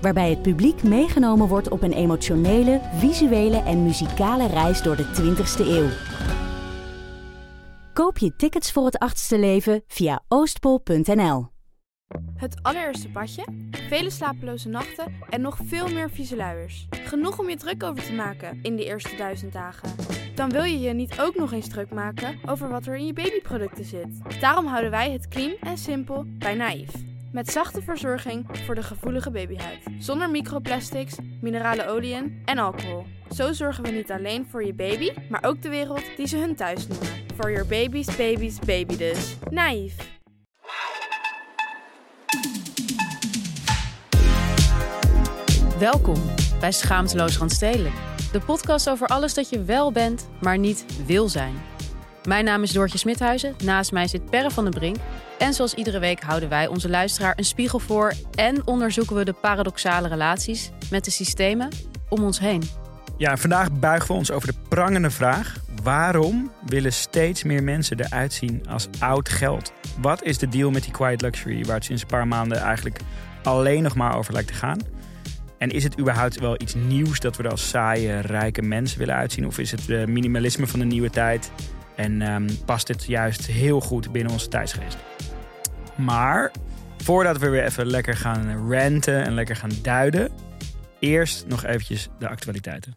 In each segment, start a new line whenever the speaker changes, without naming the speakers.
Waarbij het publiek meegenomen wordt op een emotionele, visuele en muzikale reis door de 20ste eeuw. Koop je tickets voor het achtste leven via oostpol.nl.
Het allereerste padje, vele slapeloze nachten en nog veel meer vieze luiers. Genoeg om je druk over te maken in de eerste duizend dagen. Dan wil je je niet ook nog eens druk maken over wat er in je babyproducten zit. Daarom houden wij het clean en simpel bij Naïef. Met zachte verzorging voor de gevoelige babyhuid. Zonder microplastics, minerale oliën en alcohol. Zo zorgen we niet alleen voor je baby, maar ook de wereld die ze hun thuis noemen. For your baby's baby's baby dus. Naïef.
Welkom bij Schaamteloos Randstedelijk. De podcast over alles dat je wel bent, maar niet wil zijn. Mijn naam is Doortje Smithuizen. Naast mij zit Perre van den Brink. En zoals iedere week houden wij onze luisteraar een spiegel voor... en onderzoeken we de paradoxale relaties met de systemen om ons heen.
Ja, vandaag buigen we ons over de prangende vraag: waarom willen steeds meer mensen eruit zien als oud geld? Wat is de deal met die quiet luxury waar het sinds een paar maanden eigenlijk alleen nog maar over lijkt te gaan? En is het überhaupt wel iets nieuws dat we er als saaie, rijke mensen willen uitzien? Of is het uh, minimalisme van de nieuwe tijd? En um, past dit juist heel goed binnen onze tijdsgeest? Maar voordat we weer even lekker gaan ranten en lekker gaan duiden, eerst nog eventjes de actualiteiten.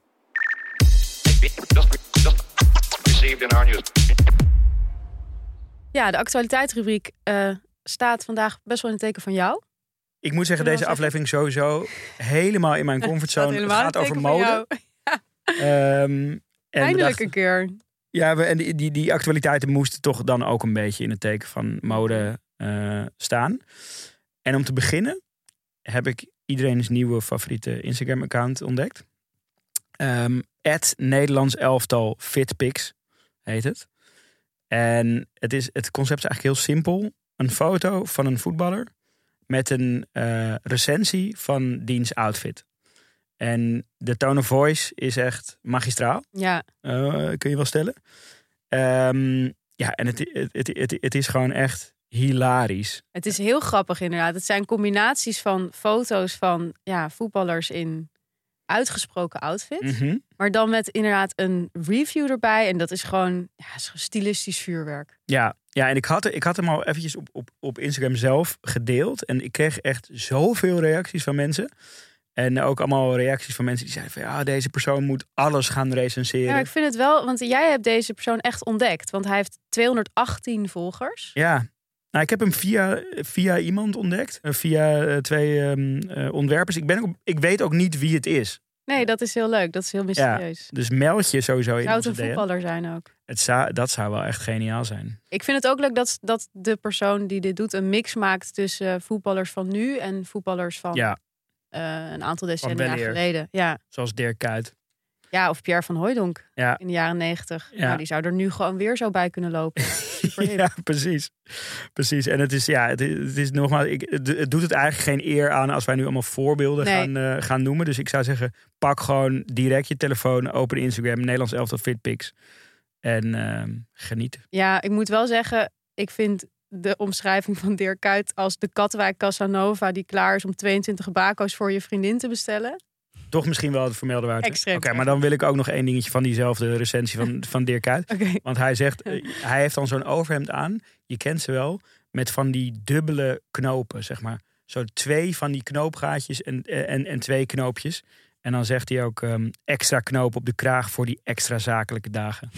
Ja, de actualiteitsrubriek uh, staat vandaag best wel in het teken van jou.
Ik moet zeggen, deze aflevering sowieso helemaal in mijn comfortzone. Het gaat over mode.
Um, Eindelijk een keer.
Ja, we, en die, die, die actualiteiten moesten toch dan ook een beetje in het teken van mode uh, staan. En om te beginnen heb ik iedereen's nieuwe favoriete Instagram-account ontdekt. Um, Nederlands elftal Fitpics heet het. En het, is, het concept is eigenlijk heel simpel. Een foto van een voetballer met een uh, recensie van diens outfit. En de tone of voice is echt magistraal.
Ja.
Uh, kun je wel stellen. Um, ja, en het, het, het, het, het is gewoon echt hilarisch.
Het is heel grappig inderdaad. Het zijn combinaties van foto's van ja, voetballers in uitgesproken outfits.
Mhm.
Maar dan met inderdaad een review erbij. En dat is gewoon ja, is stilistisch vuurwerk.
Ja, ja en ik had, ik had hem al eventjes op, op, op Instagram zelf gedeeld. En ik kreeg echt zoveel reacties van mensen. En ook allemaal reacties van mensen die zeiden van ja, deze persoon moet alles gaan recenseren.
Ja, ik vind het wel, want jij hebt deze persoon echt ontdekt. Want hij heeft 218 volgers.
Ja, nou, ik heb hem via, via iemand ontdekt. eh, Via eh, twee ehm, eh, ontwerpers. Ik, ben ook, ik weet ook niet wie het is.
Nee, dat is heel leuk. Dat is heel mysterieus.
Dus meld je sowieso in
Zou het een voetballer zijn ook?
Het zou, dat zou wel echt geniaal zijn.
Ik vind het ook leuk dat, dat de persoon die dit doet een mix maakt tussen voetballers van nu en voetballers van
Ja,
een aantal decennia geleden. Ja.
zoals Dirk Kuyt.
Ja, of Pierre van Hooijdonk
Ja.
in de jaren negentig.
Ja.
Nou, die zou er nu gewoon weer zo bij kunnen lopen.
Ja, precies. Precies. En het is, ja, het is, het is nogmaals, ik, het, doet het eigenlijk geen eer aan als wij nu allemaal voorbeelden
Nee.
gaan, eh, gaan noemen. Dus ik zou zeggen, pak gewoon direct je telefoon, open Instagram, Nederlands elftal Fitpics. En ehm, geniet.
Ja, ik moet wel zeggen, ik vind de omschrijving van Dirk Kuyt als de Katwijk Casanova die klaar is om 22 bako's voor je vriendin te bestellen.
Toch misschien wel het vermelden waard.
Extreem
Oké, maar dan wil ik ook nog één dingetje van diezelfde recensie van, van Dirk.
Oké.
Want hij zegt, eh, hij heeft dan zo'n overhemd aan. Je kent ze wel. Met van die dubbele knopen, zeg maar. Zo twee van die knoopgaatjes en, en, en twee knoopjes. En dan zegt hij ook ehm, extra knoop op de kraag voor die extra zakelijke dagen.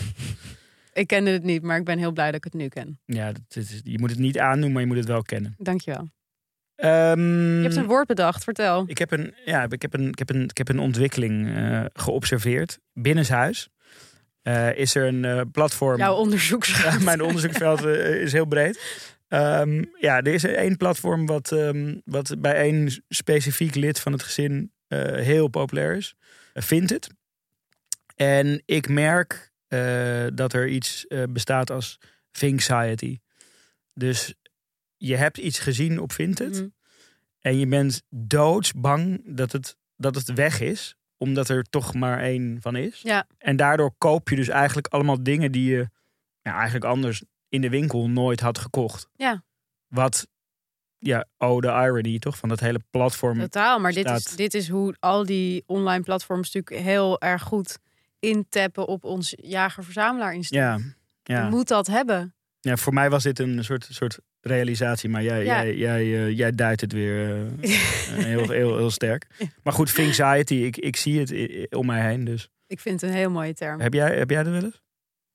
Ik kende het niet, maar ik ben heel blij dat ik het nu ken.
Ja, dat is, je moet het niet aandoen, maar je moet het wel kennen.
Dankjewel.
Ehm,
Je hebt een woord bedacht, vertel.
ik, heb een, ja, ik, heb een, ik, heb een, ik heb een ontwikkeling eh, geobserveerd. Binnenshuis eh, is er een eh, platform.
Jouw onderzoeksraad.
Ja, mijn onderzoeksveld is heel breed. Ehm, ja, er is één platform wat, ehm, wat bij één specifiek lid van het gezin heel populair is. vindt het. En ik merk dat er iets bestaat als Finxiety. Dus je hebt iets gezien op Vinted.
Mhm.
En je bent doodsbang dat het, dat het weg is. Omdat er toch maar één van is.
Ja.
En daardoor koop je dus eigenlijk allemaal dingen die je eigenlijk anders in de winkel nooit had gekocht.
Ja.
Wat, ja, oh, de irony toch? Van dat hele platform.
Totaal, maar dit is, dit is hoe al die online platforms natuurlijk heel erg goed intappen op ons jager-verzamelaar instinct.
ja,
Je
ja.
moet dat hebben.
ja, voor mij was dit een soort, soort realisatie. Maar jij,
Ja.
jij, jij, eh, jij duidt het weer eh, eh, heel, heel, heel sterk. Maar goed, Finxiety, ik, ik zie het om mij heen. Dus
Ik vind het een heel mooie term.
heb jij, heb jij dat wel eens?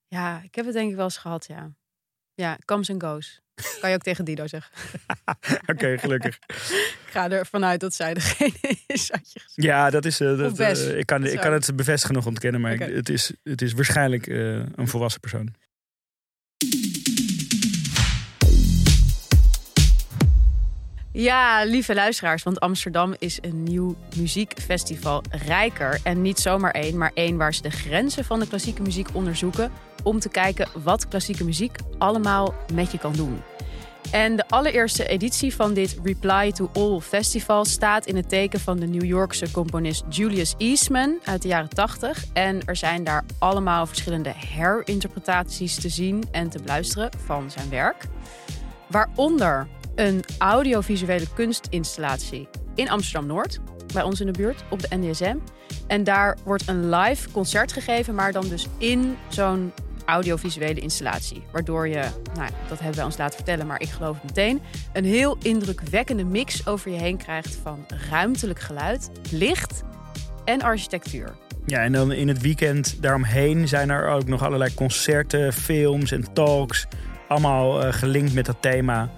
Ja, ik heb het denk ik wel eens gehad, ja. Ja, comes and goes. Kan je ook tegen Dido zeggen.
Oké, gelukkig.
Ik ga ervan uit dat zij degene is.
Ja, dat is. dat, eh, ik, kan, ik kan het bevestigen nog ontkennen, maar ik- het, is, het is waarschijnlijk een volwassen persoon.
Ja, lieve luisteraars, want Amsterdam is een nieuw muziekfestival rijker. En niet zomaar één, maar één waar ze de grenzen van de klassieke muziek onderzoeken. Om te kijken wat klassieke muziek allemaal met je kan doen. En de allereerste editie van dit Reply to All Festival staat in het teken van de New Yorkse componist Julius Eastman uit de jaren 80. En er zijn daar allemaal verschillende herinterpretaties te zien en te beluisteren van zijn werk. Waaronder een audiovisuele kunstinstallatie in Amsterdam-Noord, bij ons in de buurt, op de NDSM. En daar wordt een live concert gegeven, maar dan dus in zo'n audiovisuele installatie. Waardoor je, nou, dat hebben wij ons laten vertellen, maar ik geloof het meteen, een heel indrukwekkende mix over je heen krijgt van ruimtelijk geluid, licht en architectuur.
Ja, en dan in het weekend daaromheen zijn er ook nog allerlei concerten, films en talks. Allemaal eh, gelinkt met dat thema.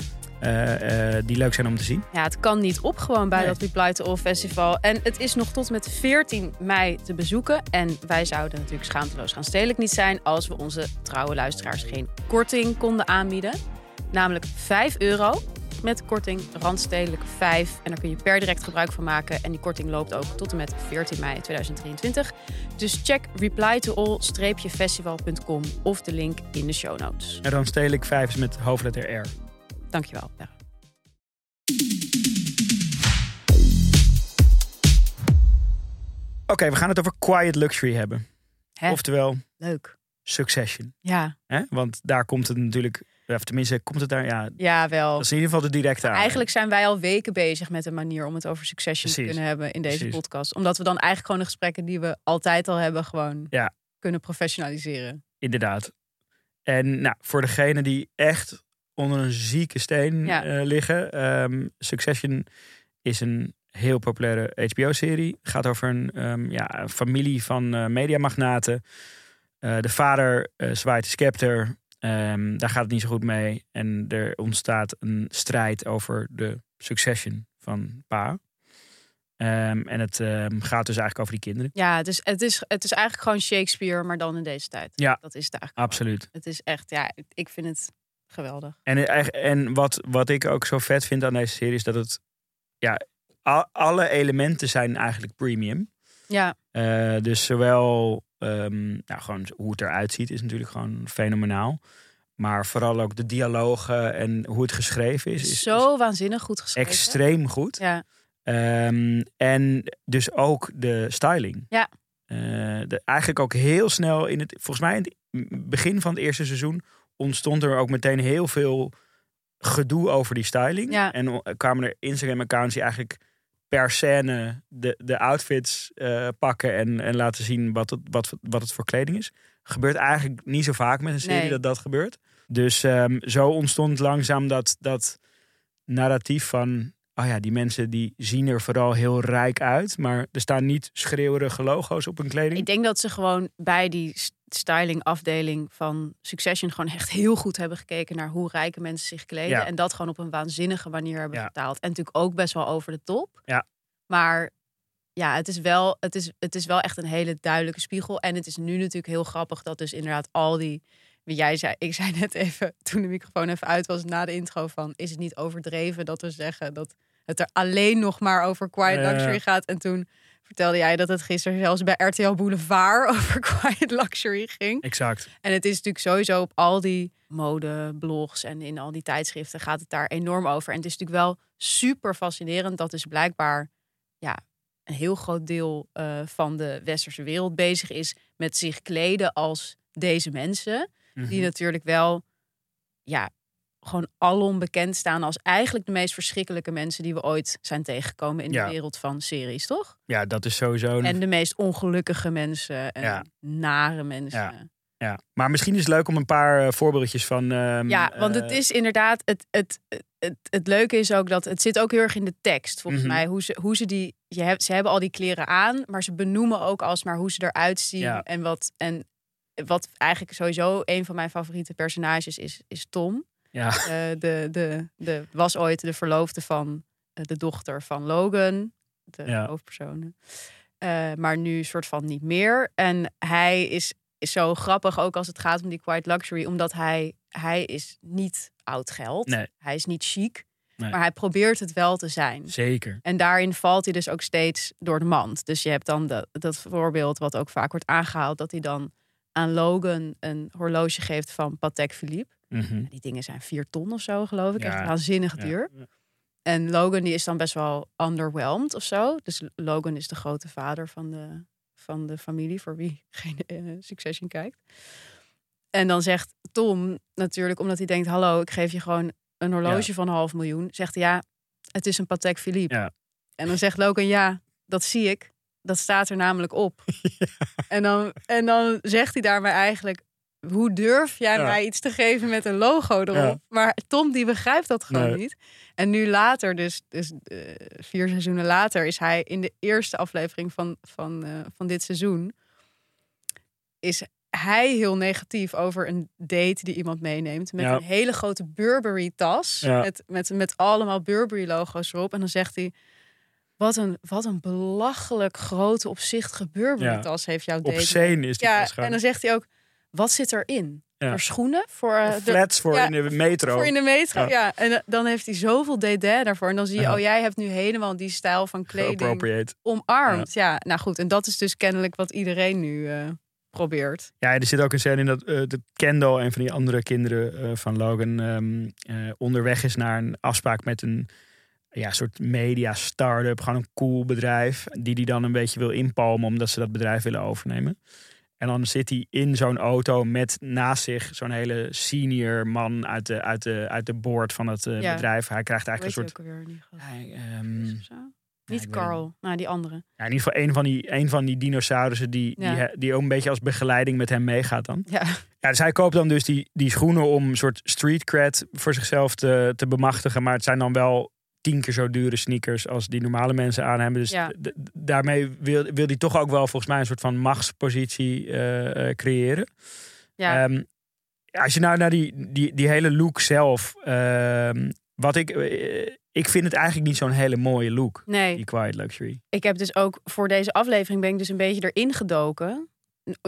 Eh, eh, die leuk zijn om te zien.
Ja, het kan niet op gewoon bij
Nee.
dat Reply to All Festival. En het is nog tot met 14 mei te bezoeken. En wij zouden natuurlijk schaamteloos gaan stedelijk niet zijn... als we onze trouwe luisteraars geen korting konden aanbieden. Namelijk 5 euro met korting Randstedelijk 5. En daar kun je per direct gebruik van maken. En die korting loopt ook tot en met 14 mei 2023. Dus check replytoall-festival.com of de link in de show notes.
En dan stedelijk 5 is met hoofdletter R.
Dankjewel. Ja.
Oké, we gaan het over quiet luxury hebben.
Hè?
Oftewel
Leuk.
Succession.
Ja,
Hè? Want daar komt het natuurlijk, of tenminste komt het daar, ja,
ja wel.
dat is in ieder geval de directe aan.
Eigenlijk zijn wij al weken bezig met een manier om het over Succession te kunnen hebben in deze
Precies.
podcast. Omdat we dan eigenlijk gewoon de gesprekken die we altijd al hebben, gewoon
Ja.
kunnen professionaliseren.
Inderdaad. En nou, voor degenen die echt onder een zieke steen
Ja.
eh, liggen. ehm, Succession is een heel populaire HBO-serie. Gaat over een, ehm, ja, familie van eh, mediamagnaten. Eh, de vader zwaait de scepter. Ehm, daar gaat het niet zo goed mee. En er ontstaat een strijd over de succession van pa. En het gaat dus eigenlijk over die kinderen.
Ja, het is, het, is, het is eigenlijk gewoon Shakespeare, maar dan in deze tijd.
Ja.
Dat is het eigenlijk. gewoon.
Absoluut.
Het is echt, ja, ik vind het geweldig.
En, eigen- en wat, wat ik ook zo vet vind aan deze serie is dat het, ja, alle elementen zijn eigenlijk premium.
Ja,
Eh, dus zowel, ehm, nou, gewoon hoe het eruit ziet is natuurlijk gewoon fenomenaal. Maar vooral ook de dialogen en hoe het geschreven is, is,
zo waanzinnig goed geschreven.
extreem goed.
Ja,
Ehm, en dus ook de styling.
Ja.
Eh, de, eigenlijk ook heel snel in het, volgens mij in het begin van het eerste seizoen ontstond er ook meteen heel veel gedoe over die styling.
Ja.
En kwamen er Instagram-accounts die eigenlijk per scène de, de outfits eh, pakken en, en laten zien wat het, wat, wat het voor kleding is. Gebeurt eigenlijk niet zo vaak met een serie
Nee.
dat dat gebeurt. Dus ehm, zo ontstond langzaam dat, dat narratief van... Oh ja, die mensen die zien er vooral heel rijk uit. Maar er staan niet schreeuwerige logo's op hun kleding.
ik denk dat ze gewoon bij die st- styling afdeling van Succession gewoon echt heel goed hebben gekeken naar hoe rijke mensen zich kleden.
Ja.
En dat gewoon op een waanzinnige manier hebben
Ja.
vertaald. En natuurlijk ook best wel over de top.
Ja.
Maar ja, het is, wel, het, is, het is wel echt een hele duidelijke spiegel. En het is nu natuurlijk heel grappig dat dus inderdaad al die... Jij zei, ik zei net even, toen de microfoon even uit was na de intro van... is het niet overdreven dat we zeggen dat het er alleen nog maar over quiet luxury gaat? En toen vertelde jij dat het gisteren zelfs bij RTL Boulevard over quiet luxury ging.
Exact.
En het is natuurlijk sowieso op al die modeblogs en in al die tijdschriften gaat het daar enorm over. En het is natuurlijk wel super fascinerend dat dus blijkbaar ja, een heel groot deel uh, van de westerse wereld bezig is met zich kleden als deze mensen. Die
Mhm.
natuurlijk wel ja, gewoon alom bekend staan als eigenlijk de meest verschrikkelijke mensen die we ooit zijn tegengekomen in
Ja.
de wereld van series, toch?
Ja, dat is sowieso een
En de meest ongelukkige mensen en
Ja.
nare mensen.
Ja. Ja, maar misschien is het leuk om een paar eh, voorbeeldjes van. ehm,
Ja, want het
eh,
is inderdaad. Het, het, het, het, het leuke is ook dat het zit ook heel erg in de tekst, volgens
Mhm.
mij. Hoe ze, hoe ze die. Je hebt, ze hebben al die kleren aan, maar ze benoemen ook alsmaar hoe ze eruit zien. En, wat, en wat eigenlijk sowieso een van mijn favoriete personages is, is Tom.
Ja,
Eh, de, de, de, was ooit de verloofde van eh, de dochter van Logan, de
Ja.
hoofdpersoon. Eh, maar nu soort van niet meer. En hij is, is zo grappig ook als het gaat om die quiet luxury, omdat hij, hij is niet oud geld.
Nee.
Hij is niet chic,
Nee.
maar hij probeert het wel te zijn.
zeker.
En daarin valt hij dus ook steeds door de mand. Dus je hebt dan dat voorbeeld wat ook vaak wordt aangehaald, dat hij dan aan Logan een horloge geeft van Patek Philippe.
Mhm.
Die dingen zijn vier ton of zo, geloof ik.
Ja.
Echt waanzinnig
Ja.
duur. En Logan die is dan best wel underwhelmed of zo. Dus Logan is de grote vader van de, van de familie, voor wie geen eh, Succession kijkt. En dan zegt Tom natuurlijk, omdat hij denkt: Hallo, ik geef je gewoon een horloge van een half miljoen. Zegt hij: Ja, het is een Patek Philippe.
Ja.
En dan zegt Logan: Ja, dat zie ik. Dat staat er namelijk op. En, dan, en dan zegt hij daarmee eigenlijk: Hoe durf jij
Ja.
mij iets te geven met een logo erop?
Ja.
Maar Tom die begrijpt dat gewoon
Nee.
niet. En nu later, dus, dus eh, vier seizoenen later, is hij in de eerste aflevering van, van, eh, van dit seizoen. Is hij heel negatief over een date die iemand meeneemt. Met
Ja.
een hele grote Burberry-tas.
Ja.
Met, met, met allemaal Burberry-logo's erop. En dan zegt hij. Wat een, wat een belachelijk grote, opzichtige Burberry-tas heeft jouw date.
Obscene is die
Ja, en dan zegt hij ook: Wat zit erin?
Ja.
Voor schoenen? Voor, eh, de-
Flats voor
ja,
in de metro.
voor in de metro,
Ja.
ja. En eh, dan heeft hij zoveel dédain daarvoor. En dan zie je,
Ja.
oh, jij hebt nu helemaal die stijl van kleding omarmd. Ja. nou goed. En dat is dus kennelijk wat iedereen nu eh, probeert.
Ja, er zit ook een scène in dat de Kendall, een van die andere kinderen van Logan, ehm, eh, onderweg is naar een afspraak met een ja, soort media start-up, gewoon een cool bedrijf, die die dan een beetje wil inpalmen omdat ze dat bedrijf willen overnemen. En dan zit hij in zo'n auto met naast zich zo'n hele senior man uit de, uit de, uit de board van het eh,
Ja.
bedrijf. Hij krijgt eigenlijk een
niet
soort. Hij, ehm,
Niet
weet
Carl, nou die andere.
ja, in ieder geval een van die, een van die dinosaurussen die,
Ja.
die, he- die ook een beetje als begeleiding met hem meegaat dan.
Ja,
Ja, dus hij koopt dan dus die, die schoenen om een soort street cred voor zichzelf te, te bemachtigen. Maar het zijn dan wel tien keer zo dure sneakers als die normale mensen aan hebben. Dus
Ja.
daarmee wil, wil hij toch ook wel volgens mij een soort van machtspositie eh, eh, creëren.
ja.
Ehm, als je nou naar die, die, die hele look zelf. ehm, wat ik, eh, ik vind het eigenlijk niet zo'n hele mooie look.
nee.
Die Quiet Luxury.
Ik heb dus ook voor deze aflevering ben ik dus een beetje erin gedoken.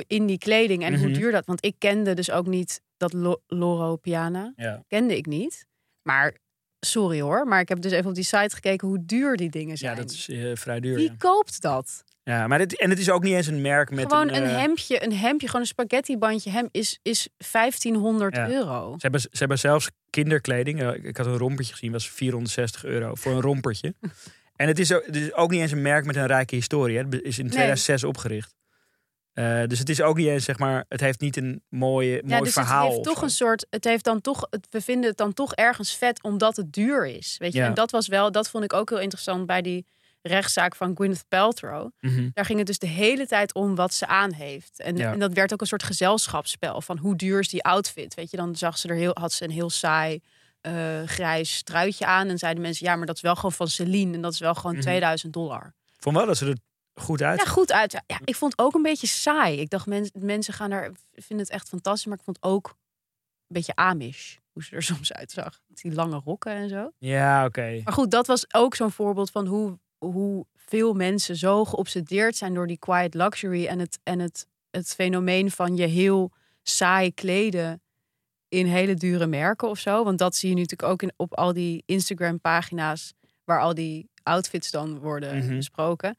In die kleding en hoe
Mhm.
duur dat. Want ik kende dus ook niet dat Lo- Loro Piana.
Ja.
Kende ik niet. Maar sorry hoor. Maar ik heb dus even op die site gekeken hoe duur die dingen zijn.
ja, dat is eh, vrij duur.
Wie
Ja.
koopt dat?
Ja, maar dit, en het is ook niet eens een merk met
gewoon
een,
een,
eh,
hemdje, een hemdje, gewoon een spaghetti bandje hem is, is 1500
Ja.
euro.
Ze hebben, ze hebben zelfs kinderkleding. Eh, Ik had een rompertje gezien, was 460 euro voor een rompertje. en het is, ook, het is ook niet eens een merk met een rijke historie. Hè. Het is in 2006 opgericht. Eh, dus het is ook niet eens, zeg maar, het heeft niet een mooie, mooi
Ja, dus
verhaal.
het heeft toch
zo.
een soort, het heeft dan toch, het, we vinden het dan toch ergens vet omdat het duur is, weet je.
Ja.
En dat was wel, dat vond ik ook heel interessant bij die rechtszaak van Gwyneth Paltrow.
Mhm.
Daar ging het dus de hele tijd om wat ze aan heeft. En,
Ja.
en dat werd ook een soort gezelschapsspel van hoe duur is die outfit, weet je. Dan zag ze er heel, had ze een heel saai eh, grijs truitje aan en zeiden mensen, ja, maar dat is wel gewoon van Celine en dat is wel gewoon
Mhm.
2000 dollar.
Ik vond wel dat ze er goed uit.
Ja, goed uit. Ja, ik vond het ook een beetje saai. Ik dacht, mens, mensen gaan daar, vinden het echt fantastisch. Maar ik vond het ook een beetje Amish. Hoe ze er soms uitzag. Die lange rokken en zo.
Ja, oké.
Maar goed, dat was ook zo'n voorbeeld van hoe, hoe veel mensen zo geobsedeerd zijn door die quiet luxury. En het, en het, het fenomeen van je heel saai kleden in hele dure merken of zo. Want dat zie je nu natuurlijk ook in, op al die Instagram pagina's waar al die outfits dan worden
Mhm.
besproken.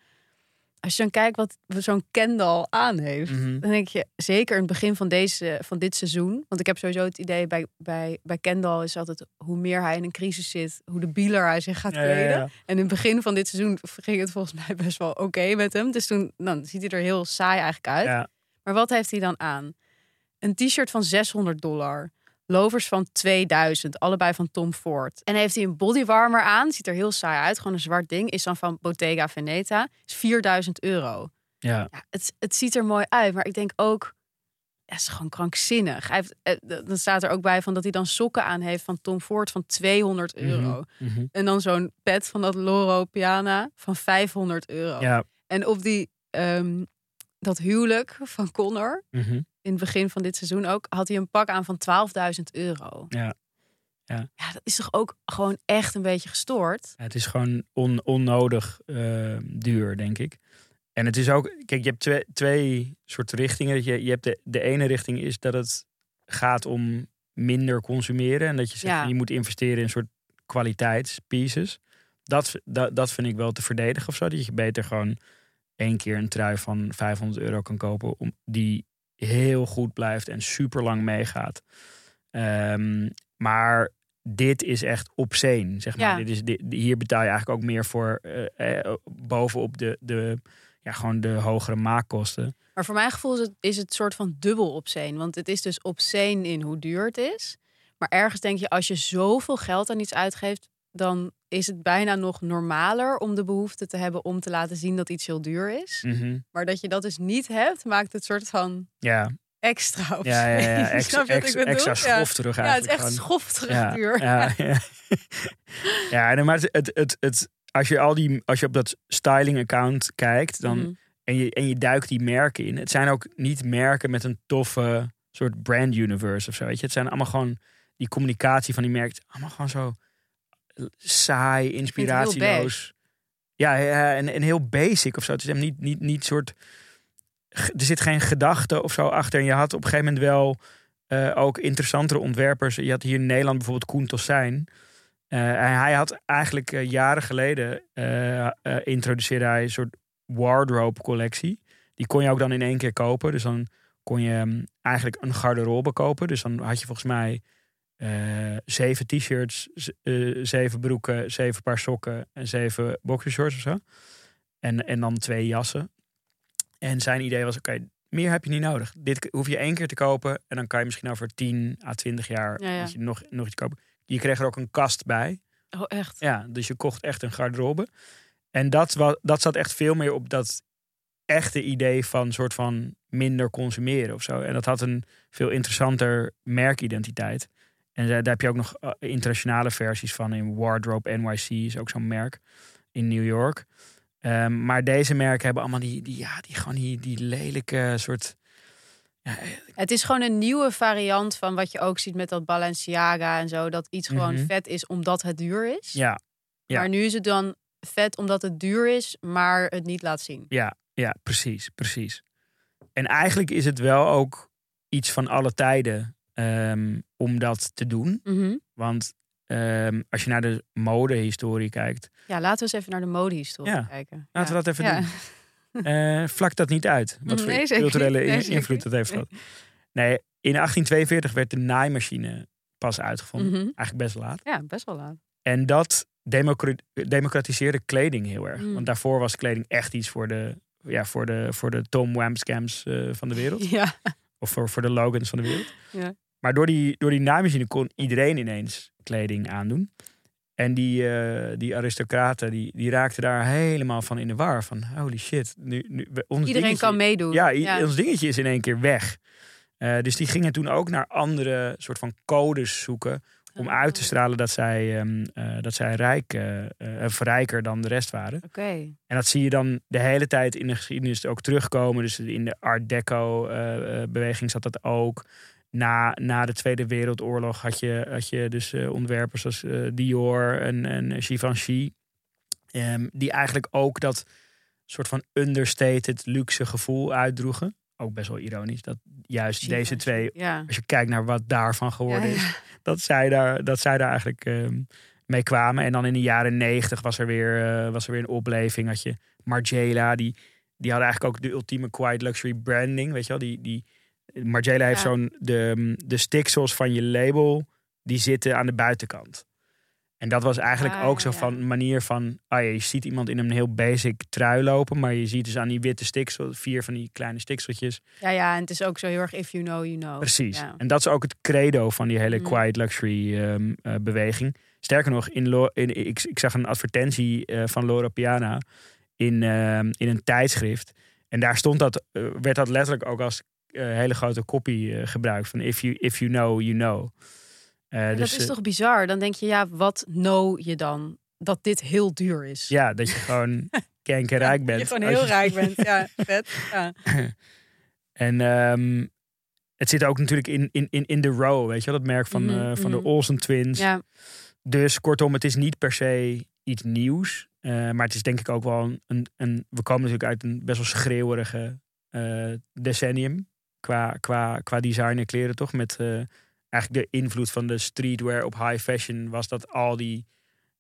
Als je dan kijkt wat zo'n Kendall aan heeft,
Mhm.
dan denk je zeker in het begin van, deze, van dit seizoen. Want ik heb sowieso het idee bij, bij, bij Kendall is altijd hoe meer hij in een crisis zit, hoe de bieler hij zich gaat
Ja, ja,
kleden.
ja.
En in het begin van dit seizoen ging het volgens mij best wel oké met hem. Dus toen dan ziet hij er heel saai eigenlijk uit. Maar wat heeft hij dan aan? Een t-shirt van 600 dollar. Lovers van 2000, allebei van Tom Ford. En heeft hij een bodywarmer aan, ziet er heel saai uit, gewoon een zwart ding, is dan van Bottega Veneta, is 4000 euro.
Ja.
Ja, het, het ziet er mooi uit, maar ik denk ook, ja, is gewoon krankzinnig. Hij heeft, eh, dan staat er ook bij van dat hij dan sokken aan heeft van Tom Ford van 200 euro.
Mhm.
En dan zo'n pet van dat Loro Piana van 500 euro.
Ja.
En op die, ehm, dat huwelijk van Connor,
Mhm.
In het begin van dit seizoen ook, had hij een pak aan van 12.000 euro.
Ja. Ja.
ja, dat is toch ook gewoon echt een beetje gestoord?
Het is gewoon on- onnodig eh, duur, denk ik. En het is ook, kijk, je hebt twee, twee soorten richtingen. Je, je hebt de, de ene richting is dat het gaat om minder consumeren. En dat je zegt,
Ja.
je moet investeren in een soort kwaliteitspieces. Dat, dat, dat vind ik wel te verdedigen of zo. Dat je beter gewoon één keer een trui van 500 euro kan kopen. Om, die heel goed blijft en super lang meegaat. Ehm, maar dit is echt obscene, zeg maar.
Ja.
Dit is, dit, hier betaal je eigenlijk ook meer voor eh, eh, bovenop de, de, ja, gewoon de hogere maakkosten.
Maar voor mijn gevoel is het, is het soort van dubbel obscene. Want het is dus obscene in hoe duur het is. Maar ergens denk je, als je zoveel geld aan iets uitgeeft, dan is het bijna nog normaler om de behoefte te hebben om te laten zien dat iets heel duur is.
Mhm.
Maar dat je dat dus niet hebt, maakt het soort van
Ja,
extra obscene.
ja, ja, ja.
Wat ik
extra, extra
Ja.
terug
Ja, het is
eigenlijk.
echt schofterig
ja,
duur.
Ja, ja. ja maar het, het, het, het, als je al die, als je op dat styling account kijkt, dan
Mhm.
en je, en je duikt die merken in. Het zijn ook niet merken met een toffe soort brand universe of zo. Weet je? Het zijn allemaal gewoon die communicatie van die merken. Allemaal gewoon zo saai, inspiratieloos. Ja, ja en, en heel basic of zo. Het is hem niet, niet, niet soort. Er zit geen gedachte of zo achter. En je had op een gegeven moment wel eh, ook interessantere ontwerpers. Je had hier in Nederland bijvoorbeeld Koen Tossijn. En hij had eigenlijk eh, jaren geleden introduceerde hij een soort wardrobe collectie. Die kon je ook dan in één keer kopen. Dus dan kon je mm, eigenlijk een garderobe kopen. Dus dan had je volgens mij eh, zeven t-shirts, eh, zeven broeken, zeven paar sokken en zeven boxershorts of zo. En, en dan twee jassen. En zijn idee was, oké, meer heb je niet nodig. Dit hoef je één keer te kopen en dan kan je misschien over 10 à 20 jaar
Ja, ja.
dat je nog, nog iets kopen. Je kreeg er ook een kast bij.
Oh, echt?
Ja, dus je kocht echt een garderobe. En dat, dat zat echt veel meer op dat echte idee van soort van minder consumeren of zo. En dat had een veel interessanter merkidentiteit. En daar heb je ook nog eh, internationale versies van in Wardrobe NYC is ook zo'n merk in New York. Ehm, maar deze merken hebben allemaal die, die, ja, die, gewoon die, die lelijke soort... Ja,
Het is gewoon een nieuwe variant van wat je ook ziet met dat Balenciaga en zo. Dat iets gewoon
Mhm.
vet is omdat het duur is.
ja, ja.
Maar nu is het dan vet omdat het duur is, maar het niet laat zien.
Ja, ja, precies, precies. En eigenlijk is het wel ook iets van alle tijden ehm, om dat te doen.
Mhm.
Want ehm, als je naar de modehistorie kijkt,
Ja, laten we eens even naar de modehistorie
Ja,
kijken.
laten
ja.
we dat even doen. eh vlak dat niet uit. Wat voor
Nee, zeker
culturele.
Nee,
invloed dat heeft gehad. Nee, in 1842 werd de naaimachine pas uitgevonden.
Mhm.
Eigenlijk best laat.
Ja, best wel laat.
En dat democra- democratiseerde kleding heel erg.
Mm.
Want daarvoor was kleding echt iets voor de, ja, voor de, voor de Tom Wamscams eh van de wereld.
Ja.
Of voor, voor de Logans van de wereld.
Ja.
Maar door die, door die naaimachine kon iedereen ineens kleding aandoen. En die, eh, die aristocraten die, die raakten daar helemaal van in de war. Van holy shit. Nu, nu, ons
Iedereen
dingetje-
kan meedoen.
Ja, ons dingetje is in één keer weg. Eh, dus die gingen toen ook naar andere soort van codes zoeken. Om uit te stralen dat zij, ehm, eh, dat zij rijk, rijker dan de rest waren.
Oké.
En dat zie je dan de hele tijd in de geschiedenis ook terugkomen. Dus in de Art Deco-beweging zat dat ook. Na, na de Tweede Wereldoorlog had je, had je dus eh, ontwerpers als eh, Dior en, en Givenchy. ehm, die eigenlijk ook dat soort van understated luxe gevoel uitdroegen. Ook best wel ironisch dat juist deze twee,
Ja.
als je kijkt naar wat daarvan geworden
Ja,
is, dat zij daar, dat zij daar eigenlijk ehm, mee kwamen. En dan in de jaren negentig was er weer, eh, was er weer een opleving. Had je Margiela, die die hadden eigenlijk ook de ultieme quiet luxury branding. Weet je wel, die, die, Margiela heeft zo'n, de, de sticksels van je label, die zitten aan de buitenkant. En dat was eigenlijk
Ah,
ook zo van een manier van, ah ja, je ziet iemand in een heel basic trui lopen, maar je ziet dus aan die witte stiksel, vier van die kleine stikseltjes.
Ja, ja, en het is ook zo heel erg if you know, you know.
Precies.
Ja.
En dat is ook het credo van die hele
Mm.
quiet luxury ehm, eh, beweging. Sterker nog, in Lo- in, ik, ik zag een advertentie eh, van Laura Piana in, ehm, in een tijdschrift. En daar stond dat, eh, werd dat letterlijk ook als hele grote kopie eh, gebruikt. Van if you, if you know, you know. Eh, dus,
dat is
eh,
toch bizar? Dan denk je, ja, wat know je dan? Dat dit heel duur is.
Ja, dat je gewoon kenkenrijk bent.
Dat je gewoon heel
je-
rijk bent. Ja, vet. Ja.
En ehm, het zit ook natuurlijk in, in, in, in de row, weet je wel? Dat merk van,
Mhm,
eh, van de
mhm.
Olsen Twins.
ja.
Dus kortom, het is niet per se iets nieuws. eh, maar het is denk ik ook wel een, een, We komen natuurlijk uit een best wel schreeuwerige eh, decennium. Qua, qua, qua design en kleren, toch? Met eh, eigenlijk de invloed van de streetwear op high fashion. Was dat al die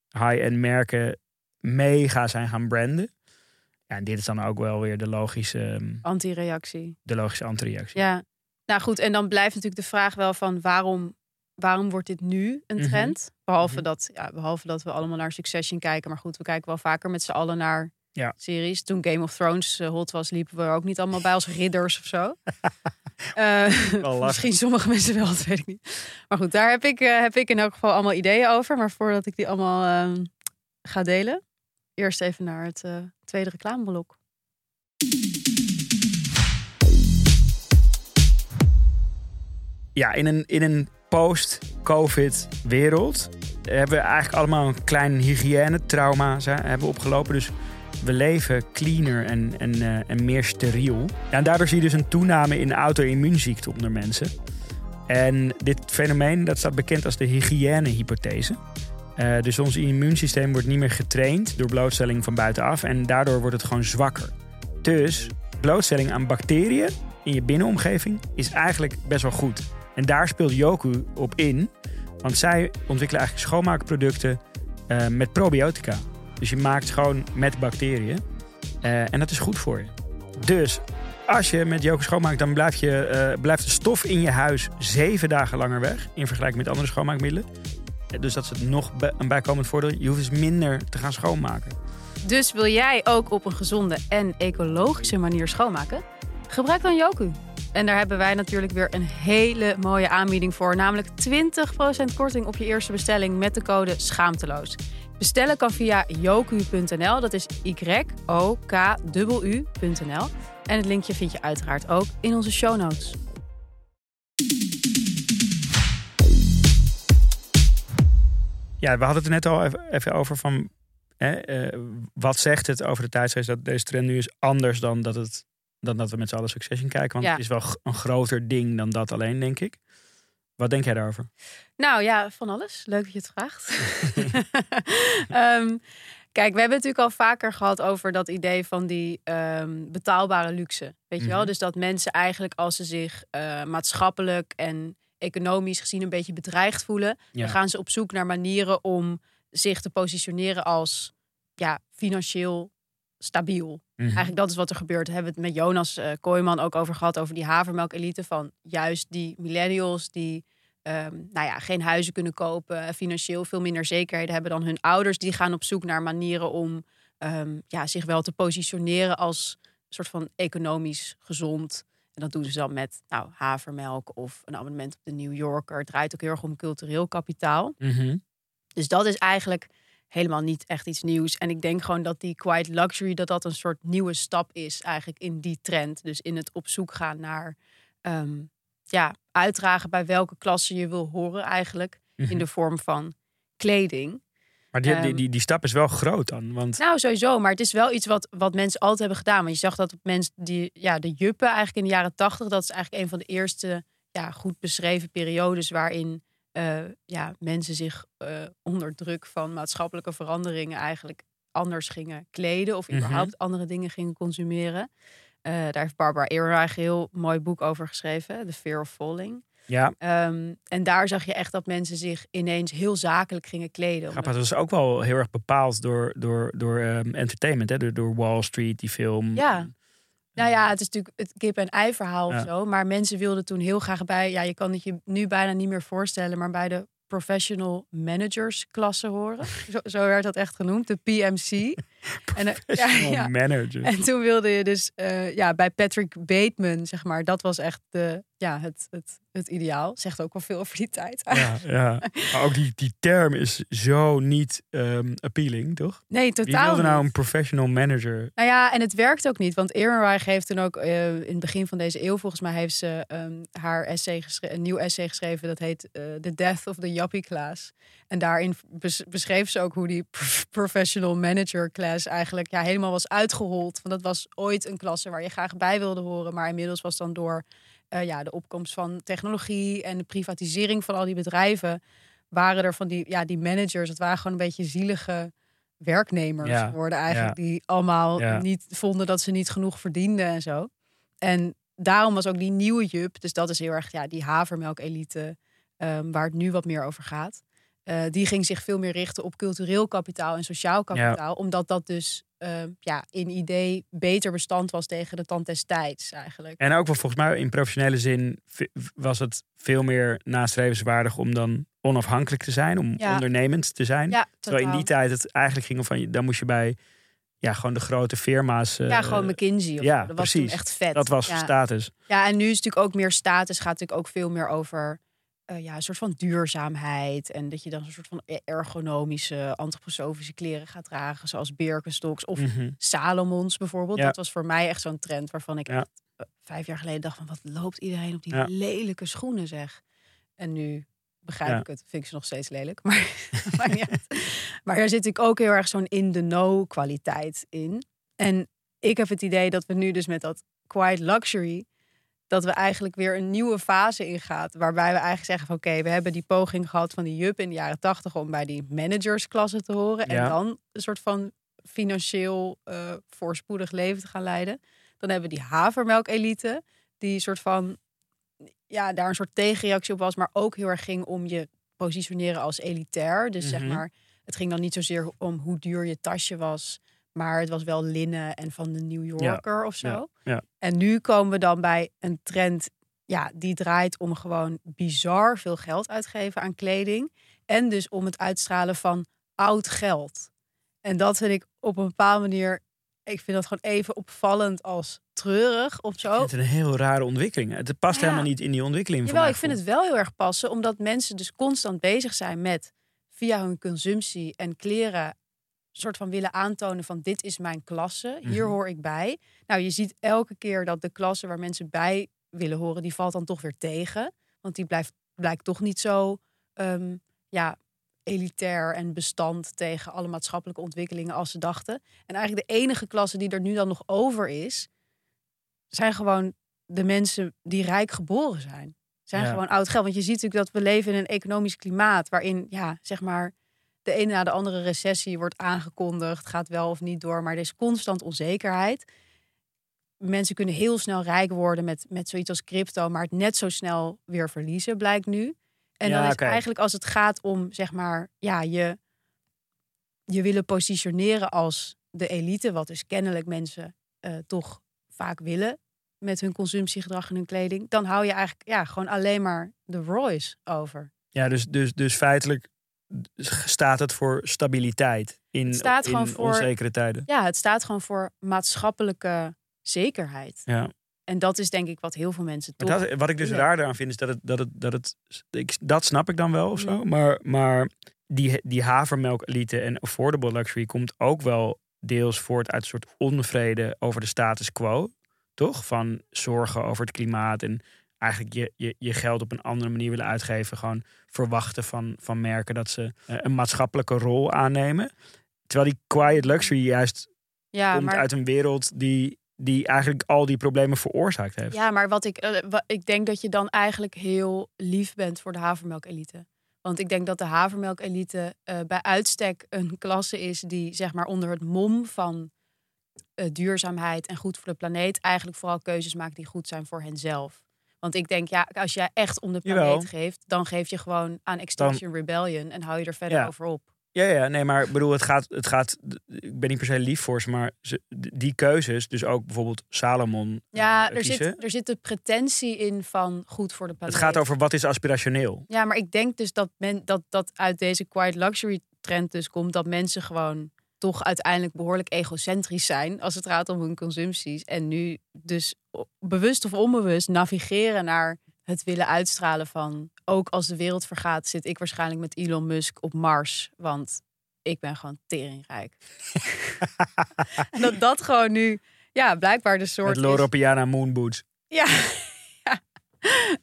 high-end merken mega zijn gaan branden. Ja, en dit is dan ook wel weer de logische, ehm,
Anti-reactie.
de logische antireactie.
Ja. Nou goed, en dan blijft natuurlijk de vraag wel van waarom, waarom wordt dit nu een
Mhm.
trend? Behalve,
Mhm.
dat, ja, behalve dat we allemaal naar Succession kijken. Maar goed, we kijken wel vaker met z'n allen naar
Ja.
series. Toen Game of Thrones eh, hot was, liepen we er ook niet allemaal bij als ridders of zo. Eh, misschien sommige mensen wel, dat weet ik niet. Maar goed, daar heb ik, eh, heb ik in elk geval allemaal ideeën over. Maar voordat ik die allemaal ehm, ga delen, eerst even naar het tweede reclameblok.
Ja, in een, in een post-COVID wereld hebben we eigenlijk allemaal een klein hygiënetrauma hebben opgelopen. Dus we leven cleaner en, en, eh, en meer steriel. En daardoor zie je dus een toename in auto-immuunziekten onder mensen. En dit fenomeen dat staat bekend als de hygiënehypothese. Eh dus ons immuunsysteem wordt niet meer getraind door blootstelling van buitenaf. En daardoor wordt het gewoon zwakker. Dus blootstelling aan bacteriën in je binnenomgeving is eigenlijk best wel goed. En daar speelt Yoku op in. Want zij ontwikkelen eigenlijk schoonmaakproducten eh, met probiotica. Dus je maakt schoon met bacteriën. Eh, en dat is goed voor je. Dus als je met Yoku schoonmaakt, dan blijft, je, eh, blijft de stof in je huis zeven dagen langer weg. In vergelijking met andere schoonmaakmiddelen. Eh, Dus dat is nog een bijkomend voordeel. Je hoeft dus minder te gaan schoonmaken.
Dus wil jij ook op een gezonde en ecologische manier schoonmaken? Gebruik dan Yoku. En daar hebben wij natuurlijk weer een hele mooie aanbieding voor. Namelijk 20% korting op je eerste bestelling met de code SCHAAMTELOOS. Bestellen kan via yoku.nl. Dat is Y-O-K-U.nl. En het linkje vind je uiteraard ook in onze show notes.
Ja, we hadden het er net al even, over van... Hè, eh, wat zegt het over de tijdsgeest dat deze trend nu is anders dan dat, het, dan dat we met z'n allen Succession kijken? Want
Ja.
het is wel een groter ding dan dat alleen, denk ik. Wat denk jij daarover?
Nou ja, van alles. Leuk dat je het vraagt. Ehm, kijk, we hebben het natuurlijk al vaker gehad over dat idee van die ehm, betaalbare luxe. Weet je wel?
Mhm.
Dus dat mensen eigenlijk als ze zich eh, maatschappelijk en economisch gezien een beetje bedreigd voelen,
Ja.
dan gaan ze op zoek naar manieren om zich te positioneren als ja, financieel stabiel.
Mhm.
Eigenlijk dat is wat er gebeurt. Daar hebben we het met Jonas eh Kooijman ook over gehad. Over die havermelk-elite van juist die millennials die ehm, nou ja, geen huizen kunnen kopen. Financieel veel minder zekerheden hebben dan hun ouders. Die gaan op zoek naar manieren om ehm, ja, zich wel te positioneren als soort van economisch gezond. En dat doen ze dan met nou, havermelk of een abonnement op de New Yorker. Het draait ook heel erg om cultureel kapitaal.
Mhm.
Dus dat is eigenlijk helemaal niet echt iets nieuws. En ik denk gewoon dat die quiet luxury, dat dat een soort nieuwe stap is eigenlijk in die trend. Dus in het op zoek gaan naar, ehm, ja, uitdragen bij welke klasse je wil horen eigenlijk.
Mhm.
In de vorm van kleding.
Maar die, die,
Ehm,
die, die stap is wel groot dan. Want
Nou, sowieso. Maar het is wel iets wat, wat mensen altijd hebben gedaan. Want je zag dat mensen die, ja, de juppen eigenlijk in de jaren tachtig, dat is eigenlijk een van de eerste ja, goed beschreven periodes waarin eh, ja, mensen zich eh, onder druk van maatschappelijke veranderingen eigenlijk anders gingen kleden of
Mhm.
überhaupt andere dingen gingen consumeren. Eh, daar heeft Barbara Ehrenreich een heel mooi boek over geschreven, The Fear of Falling.
ja,
Ehm, en daar zag je echt dat mensen zich ineens heel zakelijk gingen kleden.
grappig. Dat is ook wel heel erg bepaald door, door, door ehm, entertainment. Hè? Door, door Wall Street, die film.
Ja. Nou ja, het is natuurlijk het kip en ei verhaal
Ja.
of zo. Maar mensen wilden toen heel graag bij. Ja, je kan het je nu bijna niet meer voorstellen, maar bij de professional managers klasse horen. Zo, zo werd dat echt genoemd, de PMC. En, eh, ja,
Professional
ja.
manager.
En toen wilde je dus eh, ja, bij Patrick Bateman, zeg maar, dat was echt de, ja, het, het, het ideaal. Zegt ook wel veel over die tijd.
Ja, ja. Maar ook die, die term is zo niet ehm, appealing, toch?
Nee,
Wie
totaal
wilde nou een professional manager?
Nou ja, en het werkt ook niet. Want Ehrenreich heeft toen ook eh, in het begin van deze eeuw, volgens mij, heeft ze ehm, haar essay een nieuw essay geschreven. Dat heet The Death of the Yuppie Class. En daarin bes- beschreef ze ook hoe die prof- professional manager class eigenlijk ja, helemaal was uitgehold. Want dat was ooit een klasse waar je graag bij wilde horen. Maar inmiddels was dan door eh, ja, de opkomst van technologie en de privatisering van al die bedrijven. Waren er van die, ja, die managers, het waren gewoon een beetje zielige werknemers
Ja,
geworden eigenlijk.
ja.
Die allemaal
Ja.
niet vonden dat ze niet genoeg verdienden en zo. En daarom was ook die nieuwe Jup, dus dat is heel erg ja, die havermelk-elite, ehm, waar het nu wat meer over gaat. Eh, die ging zich veel meer richten op cultureel kapitaal en sociaal kapitaal. Omdat dat dus ehm, ja, in idee beter bestand was tegen de tand des tijds eigenlijk.
En ook wel volgens mij in professionele zin was het veel meer nastrevenswaardig om dan onafhankelijk te zijn, om
Ja.
ondernemend te zijn.
Ja,
Terwijl in die tijd het eigenlijk ging om van, dan moest je bij ja, gewoon de grote firma's. eh,
Ja, gewoon McKinsey. Of
ja.
Dat was
precies.
toen echt vet.
Dat was status.
Ja, en nu is het natuurlijk ook meer status. Gaat natuurlijk ook veel meer over eh, ja, een soort van duurzaamheid. En dat je dan een soort van e- ergonomische, antroposofische kleren gaat dragen. Zoals Birkenstocks of
Mhm.
Salomons bijvoorbeeld.
Ja.
Dat was voor mij echt zo'n trend waarvan ik
Ja.
echt, eh, vijf jaar geleden dacht van... wat loopt iedereen op die
Ja.
lelijke schoenen zeg. En nu begrijp ik het. Vind ik ze nog steeds lelijk. Maar, er zit natuurlijk ook heel erg zo'n in-the-know kwaliteit in. En ik heb het idee dat we nu dus met dat quiet luxury... dat we eigenlijk weer een nieuwe fase ingaat. Waarbij we eigenlijk zeggen van oké, we hebben die poging gehad van die Jup in de jaren tachtig... om bij die managersklasse te horen.
Ja.
En dan een soort van financieel eh, voorspoedig leven te gaan leiden. Dan hebben we die havermelk-elite, die een soort van, ja, daar een soort tegenreactie op was, maar ook heel erg ging om je positioneren als elitair. Dus zeg
Mhm.
maar, het ging dan niet zozeer om hoe duur je tasje was, maar het was wel linnen en van de New Yorker of zo.
Ja, ja.
En nu komen we dan bij een trend, ja, die draait om gewoon bizar veel geld uitgeven aan kleding. En dus om het uitstralen van oud geld. En dat vind ik op een bepaalde manier, ik vind dat gewoon even opvallend als treurig of zo.
het een heel rare ontwikkeling. Het past helemaal niet in die ontwikkeling.
Jawel, ik vind het wel heel erg passen, omdat mensen dus constant bezig zijn met via hun consumptie en kleren soort van willen aantonen van dit is mijn klasse, hier
Mhm.
hoor ik bij. Nou, je ziet elke keer dat de klasse waar mensen bij willen horen, die valt dan toch weer tegen, want die blijft blijkt toch niet zo ehm, ja elitair en bestand tegen alle maatschappelijke ontwikkelingen als ze dachten. En eigenlijk de enige klasse die er nu dan nog over is, zijn gewoon de mensen die rijk geboren zijn. Zijn
Ja.
gewoon oud geld. Want je ziet natuurlijk dat we leven in een economisch klimaat waarin, ja, zeg maar, de ene na de andere recessie wordt aangekondigd, gaat wel of niet door, maar er is constant onzekerheid. Mensen kunnen heel snel rijk worden met, met zoiets als crypto, maar het net zo snel weer verliezen, blijkt nu. En
Ja,
dan is eigenlijk als het gaat om, zeg maar, ja, je, je willen positioneren als de elite, wat dus kennelijk mensen eh, toch vaak willen met hun consumptiegedrag en hun kleding, dan hou je eigenlijk ja, gewoon alleen maar de Royce over.
Ja, dus, dus, dus feitelijk staat het voor stabiliteit in,
Het staat
in
gewoon voor-
onzekere tijden.
Ja, het staat gewoon voor maatschappelijke zekerheid.
Ja.
En dat is denk ik wat heel veel mensen toch...
dat, wat ik dus
willen.
raar aan vind, is dat het, dat het, dat het, ik, dat snap ik dan wel of zo. Maar, maar die, die havermelk-elite en affordable luxury komt ook wel deels voort uit een soort onvrede over de status quo. Toch? Van zorgen over het klimaat en eigenlijk je, je, je geld op een andere manier willen uitgeven. Gewoon verwachten van, van merken dat ze eh, een maatschappelijke rol aannemen. Terwijl die quiet luxury juist
ja,
komt
maar,
uit een wereld die, die eigenlijk al die problemen veroorzaakt heeft.
ja, maar wat ik, eh, wa- ik denk dat je dan eigenlijk heel lief bent voor de havermelkelite. Want ik denk dat de havermelkelite eh bij uitstek een klasse is die zeg maar onder het mom van duurzaamheid en goed voor de planeet eigenlijk vooral keuzes maakt die goed zijn voor henzelf. Want ik denk, ja, als jij echt om de planeet
Jawel.
geeft, dan geef je gewoon aan Extinction Rebellion en hou je er verder
Ja.
over op.
Ja, ja, nee, maar ik bedoel, het gaat, het gaat. Ik ben niet per se lief voor ze, maar ze, die keuzes, dus ook bijvoorbeeld Salomon.
Ja,
eh,
er
kiezen.
zit, er zit de pretentie in van goed voor de planeet.
Het gaat over wat is aspirationeel.
Ja, maar ik denk dus dat, men, dat, dat uit deze quiet luxury trend dus komt dat mensen gewoon toch uiteindelijk behoorlijk egocentrisch zijn als het gaat om hun consumpties. En nu dus bewust of onbewust navigeren naar het willen uitstralen van ook als de wereld vergaat, zit ik waarschijnlijk met Elon Musk op Mars. Want ik ben gewoon teringrijk. en dat dat gewoon nu, ja, blijkbaar de soort
Met
is.
Loro Piana Moonboots.
Ja. ja.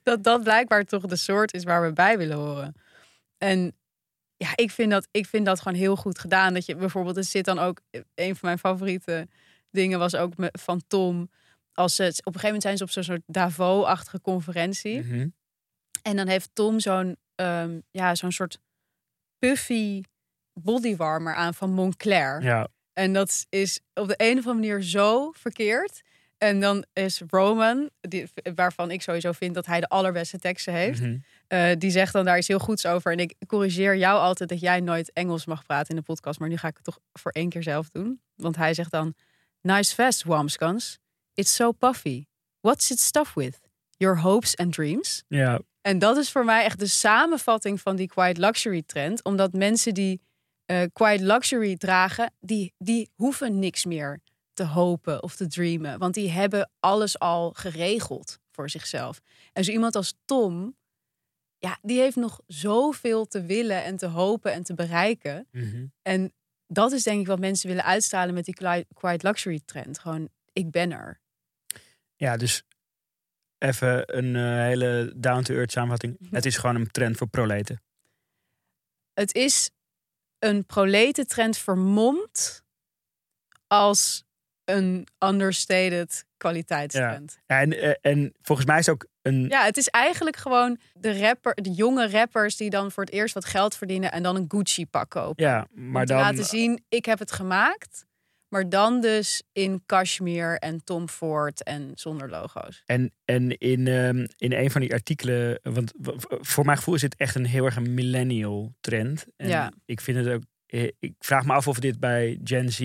Dat dat blijkbaar toch de soort is waar we bij willen horen. En ja, ik vind dat, ik vind dat gewoon heel goed gedaan. Dat je bijvoorbeeld, er zit dan ook, een van mijn favoriete dingen was ook me- van Tom. Als ze, op een gegeven moment zijn ze op zo'n soort Davos-achtige conferentie.
Mhm.
En dan heeft Tom zo'n ehm, ja, zo'n soort puffy bodywarmer aan van Moncler.
Ja,
En dat is op de een of andere manier zo verkeerd. En dan is Roman, die, waarvan ik sowieso vind dat hij de allerbeste teksten heeft.
mhm.
Eh, die zegt dan daar iets heel goeds over. En ik corrigeer jou altijd dat jij nooit Engels mag praten in de podcast. Maar nu ga ik het toch voor één keer zelf doen. Want hij zegt dan... Nice vest, Wamskans. It's so puffy. What's it stuff with? Your hopes and dreams?
ja.
En dat is voor mij echt de samenvatting van die quiet luxury trend. Omdat mensen die eh, quiet luxury dragen, die, die hoeven niks meer te hopen of te dreamen. Want die hebben alles al geregeld voor zichzelf. En zo iemand als Tom, ja, die heeft nog zoveel te willen en te hopen en te bereiken.
Mhm.
En dat is denk ik wat mensen willen uitstralen met die qui- quiet luxury trend. Gewoon, ik ben er.
Ja, dus even een eh, hele down-to-earth samenvatting.
Mhm.
Het is gewoon een trend voor proleten.
het is een proletentrend vermomd als een understated kwaliteitstrend.
Ja, en, eh, en volgens mij is ook een...
Ja. het is eigenlijk gewoon de, rapper, de jonge rappers die dan voor het eerst wat geld verdienen en dan een Gucci pak kopen.
Ja,
Om
maar
te
dan...
laten zien, ik heb het gemaakt. Maar dan dus in cashmere en Tom Ford en zonder logo's.
En, en in, ehm, in een van die artikelen, want voor mijn gevoel is dit echt een heel erg een millennial trend. En
Ja.
ik vind het ook, eh, ik vraag me af of dit bij Gen Z,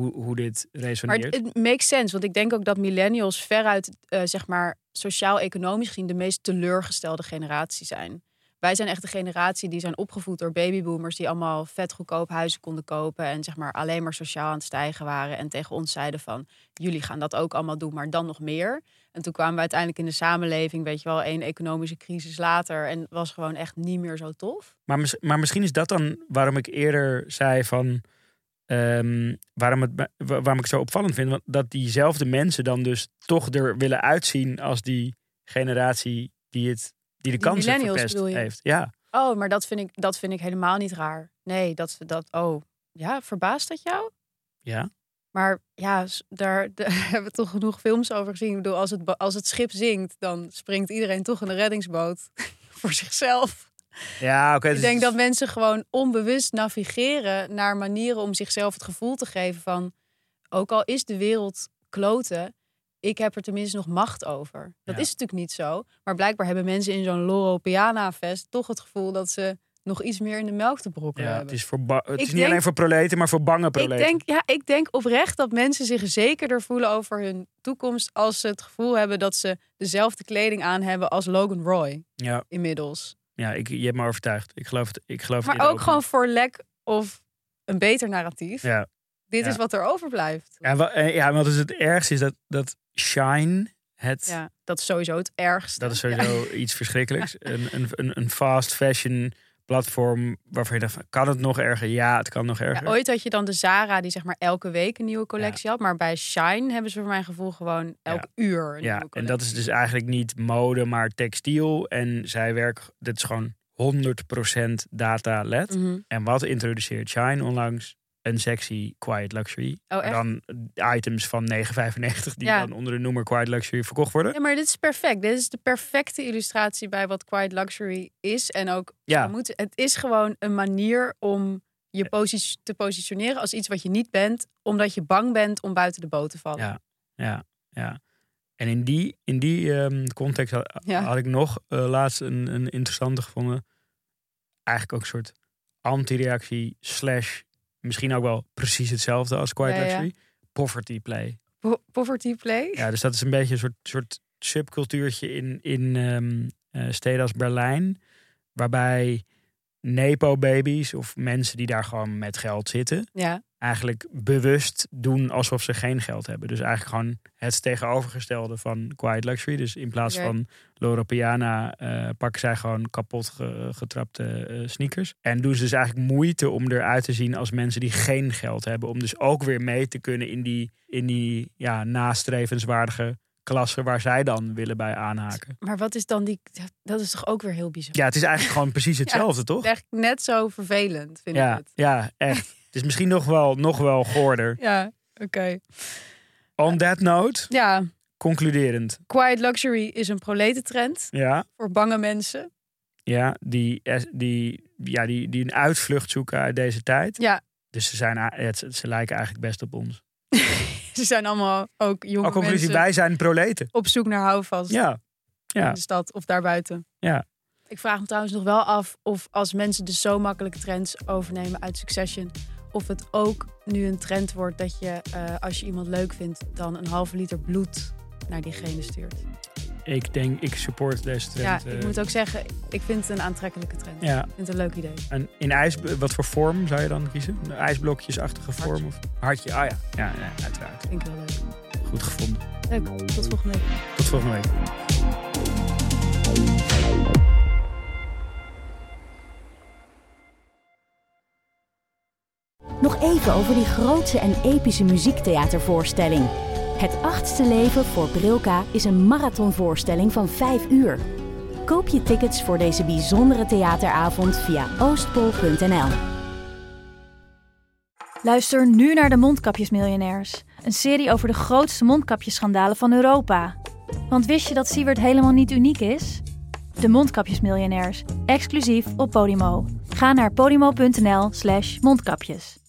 hoe, hoe dit
Maar
resoneert.
het, het makes sense, want ik denk ook dat millennials veruit, eh, zeg maar, sociaal-economisch gezien de meest teleurgestelde generatie zijn. Wij zijn echt de generatie die zijn opgevoed door babyboomers die allemaal vet goedkoop huizen konden kopen en zeg maar alleen maar sociaal aan het stijgen waren en tegen ons zeiden van jullie gaan dat ook allemaal doen, maar dan nog meer. En toen kwamen we uiteindelijk in de samenleving, weet je wel, één economische crisis later en was gewoon echt niet meer zo tof.
Maar, maar misschien is dat dan waarom ik eerder zei van. Ehm, waarom, het, wa- waarom ik het zo opvallend vind. Want dat diezelfde mensen dan dus toch er willen uitzien als die generatie die, het, die de
Die
kansen verpest heeft. Ja,
Oh, maar dat vind ik, dat vind ik helemaal niet raar. Nee, dat, dat, oh, ja, verbaast dat jou?
ja.
Maar ja, daar, daar hebben we toch genoeg films over gezien. Ik bedoel, als het, als het schip zinkt, dan springt iedereen toch in de reddingsboot voor zichzelf.
Ja, oké.
Ik
dus-
denk dat mensen gewoon onbewust navigeren naar manieren om zichzelf het gevoel te geven van, ook al is de wereld kloten, ik heb er tenminste nog macht over. Dat
Ja.
is natuurlijk niet zo. Maar blijkbaar hebben mensen in zo'n Loro Piana Fest toch het gevoel dat ze nog iets meer in de melk te brokkelen
Ja,
hebben.
het is, voor het is niet
denk-
alleen voor proleten, maar voor bange
Ik
proleten.
denk, ja, ik denk oprecht dat mensen zich zekerder voelen over hun toekomst als ze het gevoel hebben dat ze dezelfde kleding aan hebben als Logan Roy
Ja,
inmiddels.
Ja ik, je hebt me overtuigd. Ik geloof het. Ik geloof
Maar
het
ook gewoon voor lek of een beter narratief.
Ja.
Dit
Ja.
is wat er overblijft.
Ja, wa- eh, ja, want dus het ergste is dat, dat Shine, het,
Ja, dat is sowieso het ergste.
dat is sowieso iets verschrikkelijks. Een, een, een fast fashion platform waarvan je dacht, kan het nog erger? Ja, het kan nog
Ja,
erger.
ooit had je dan de Zara die zeg maar elke week een nieuwe collectie had. Maar bij Shine hebben ze voor mijn gevoel gewoon elk uur een
ja, en dat is dus eigenlijk niet mode, maar textiel. En zij werken, dit is gewoon 100% data-led.
Mhm.
En wat introduceert Shine onlangs? Een sexy quiet luxury.
Oh, echt?
dan items van 9,95 die
Ja.
dan onder de noemer quiet luxury verkocht worden.
Ja, maar dit is perfect. Dit is de perfecte illustratie bij wat quiet luxury is. En ook,
Ja.
we moeten, het is gewoon een manier om je posi- te positioneren als iets wat je niet bent, omdat je bang bent om buiten de boot te vallen.
Ja. Ja, ja. En in die, in die ehm, context had,
Ja.
had ik nog eh, laatst een, een interessante gevonden. Eigenlijk ook een soort anti-reactie slash misschien ook wel precies hetzelfde als Quiet
Ja, ja.
Luxury. Poverty play.
Po- poverty play?
Ja, dus dat is een beetje een soort, soort subcultuurtje in, in ehm, eh, steden als Berlijn. Waarbij nepo-babies of mensen die daar gewoon met geld zitten...
Ja.
Eigenlijk bewust doen alsof ze geen geld hebben. Dus eigenlijk gewoon het tegenovergestelde van Quiet Luxury. Dus in plaats van Loro Piana eh, pakken zij gewoon kapot ge- getrapte eh, sneakers. En doen ze dus eigenlijk moeite om eruit te zien als mensen die geen geld hebben. Om dus ook weer mee te kunnen in die, in die ja, nastrevenswaardige klasse waar zij dan willen bij aanhaken.
Maar wat is dan die... Dat is toch ook weer heel bizar?
Ja, het is eigenlijk gewoon precies hetzelfde, toch?
Echt net zo vervelend, vind ik het.
ja, echt. Het is misschien nog wel, nog wel goorder.
Ja, oké.
On that note,
Ja,
concluderend.
quiet luxury is een proletentrend
Ja,
voor bange mensen.
Ja, die, eh, die, ja die, die een uitvlucht zoeken uit deze tijd.
Ja,
Dus ze, zijn, het, ze lijken eigenlijk best op ons.
ze zijn allemaal ook jonge
Al conclusie,
mensen
wij zijn proleten.
op zoek naar houvast
Ja,
in
ja,
de stad of daarbuiten.
ja.
Ik vraag me trouwens nog wel af of als mensen dus zo makkelijk trends overnemen uit Succession, of het ook nu een trend wordt dat je eh, als je iemand leuk vindt, dan een halve liter bloed naar diegene stuurt.
Ik denk, ik support deze trend.
ja, ik
eh,
moet ook zeggen, ik vind het een aantrekkelijke trend.
ja.
Ik vind het een leuk idee.
En in ijs, wat voor vorm zou je dan kiezen? Een ijsblokjesachtige vorm?
Hartje.
Of hartje, ah ja. Ja, ja, uiteraard.
Vind ik heel leuk.
Goed gevonden.
Leuk, tot volgende week.
Tot volgende week.
Nog even over die grootse en epische muziektheatervoorstelling. Het achtste leven voor Brilka is een marathonvoorstelling van 5 uur. Koop je tickets voor deze bijzondere theateravond via oostpol.nl.
Luister nu naar de Mondkapjesmiljonairs. Een serie over de grootste mondkapjesschandalen van Europa. Want wist je dat Siewert helemaal niet uniek is? De Mondkapjesmiljonairs, exclusief op Podimo. Ga naar podimo.nl slash mondkapjes.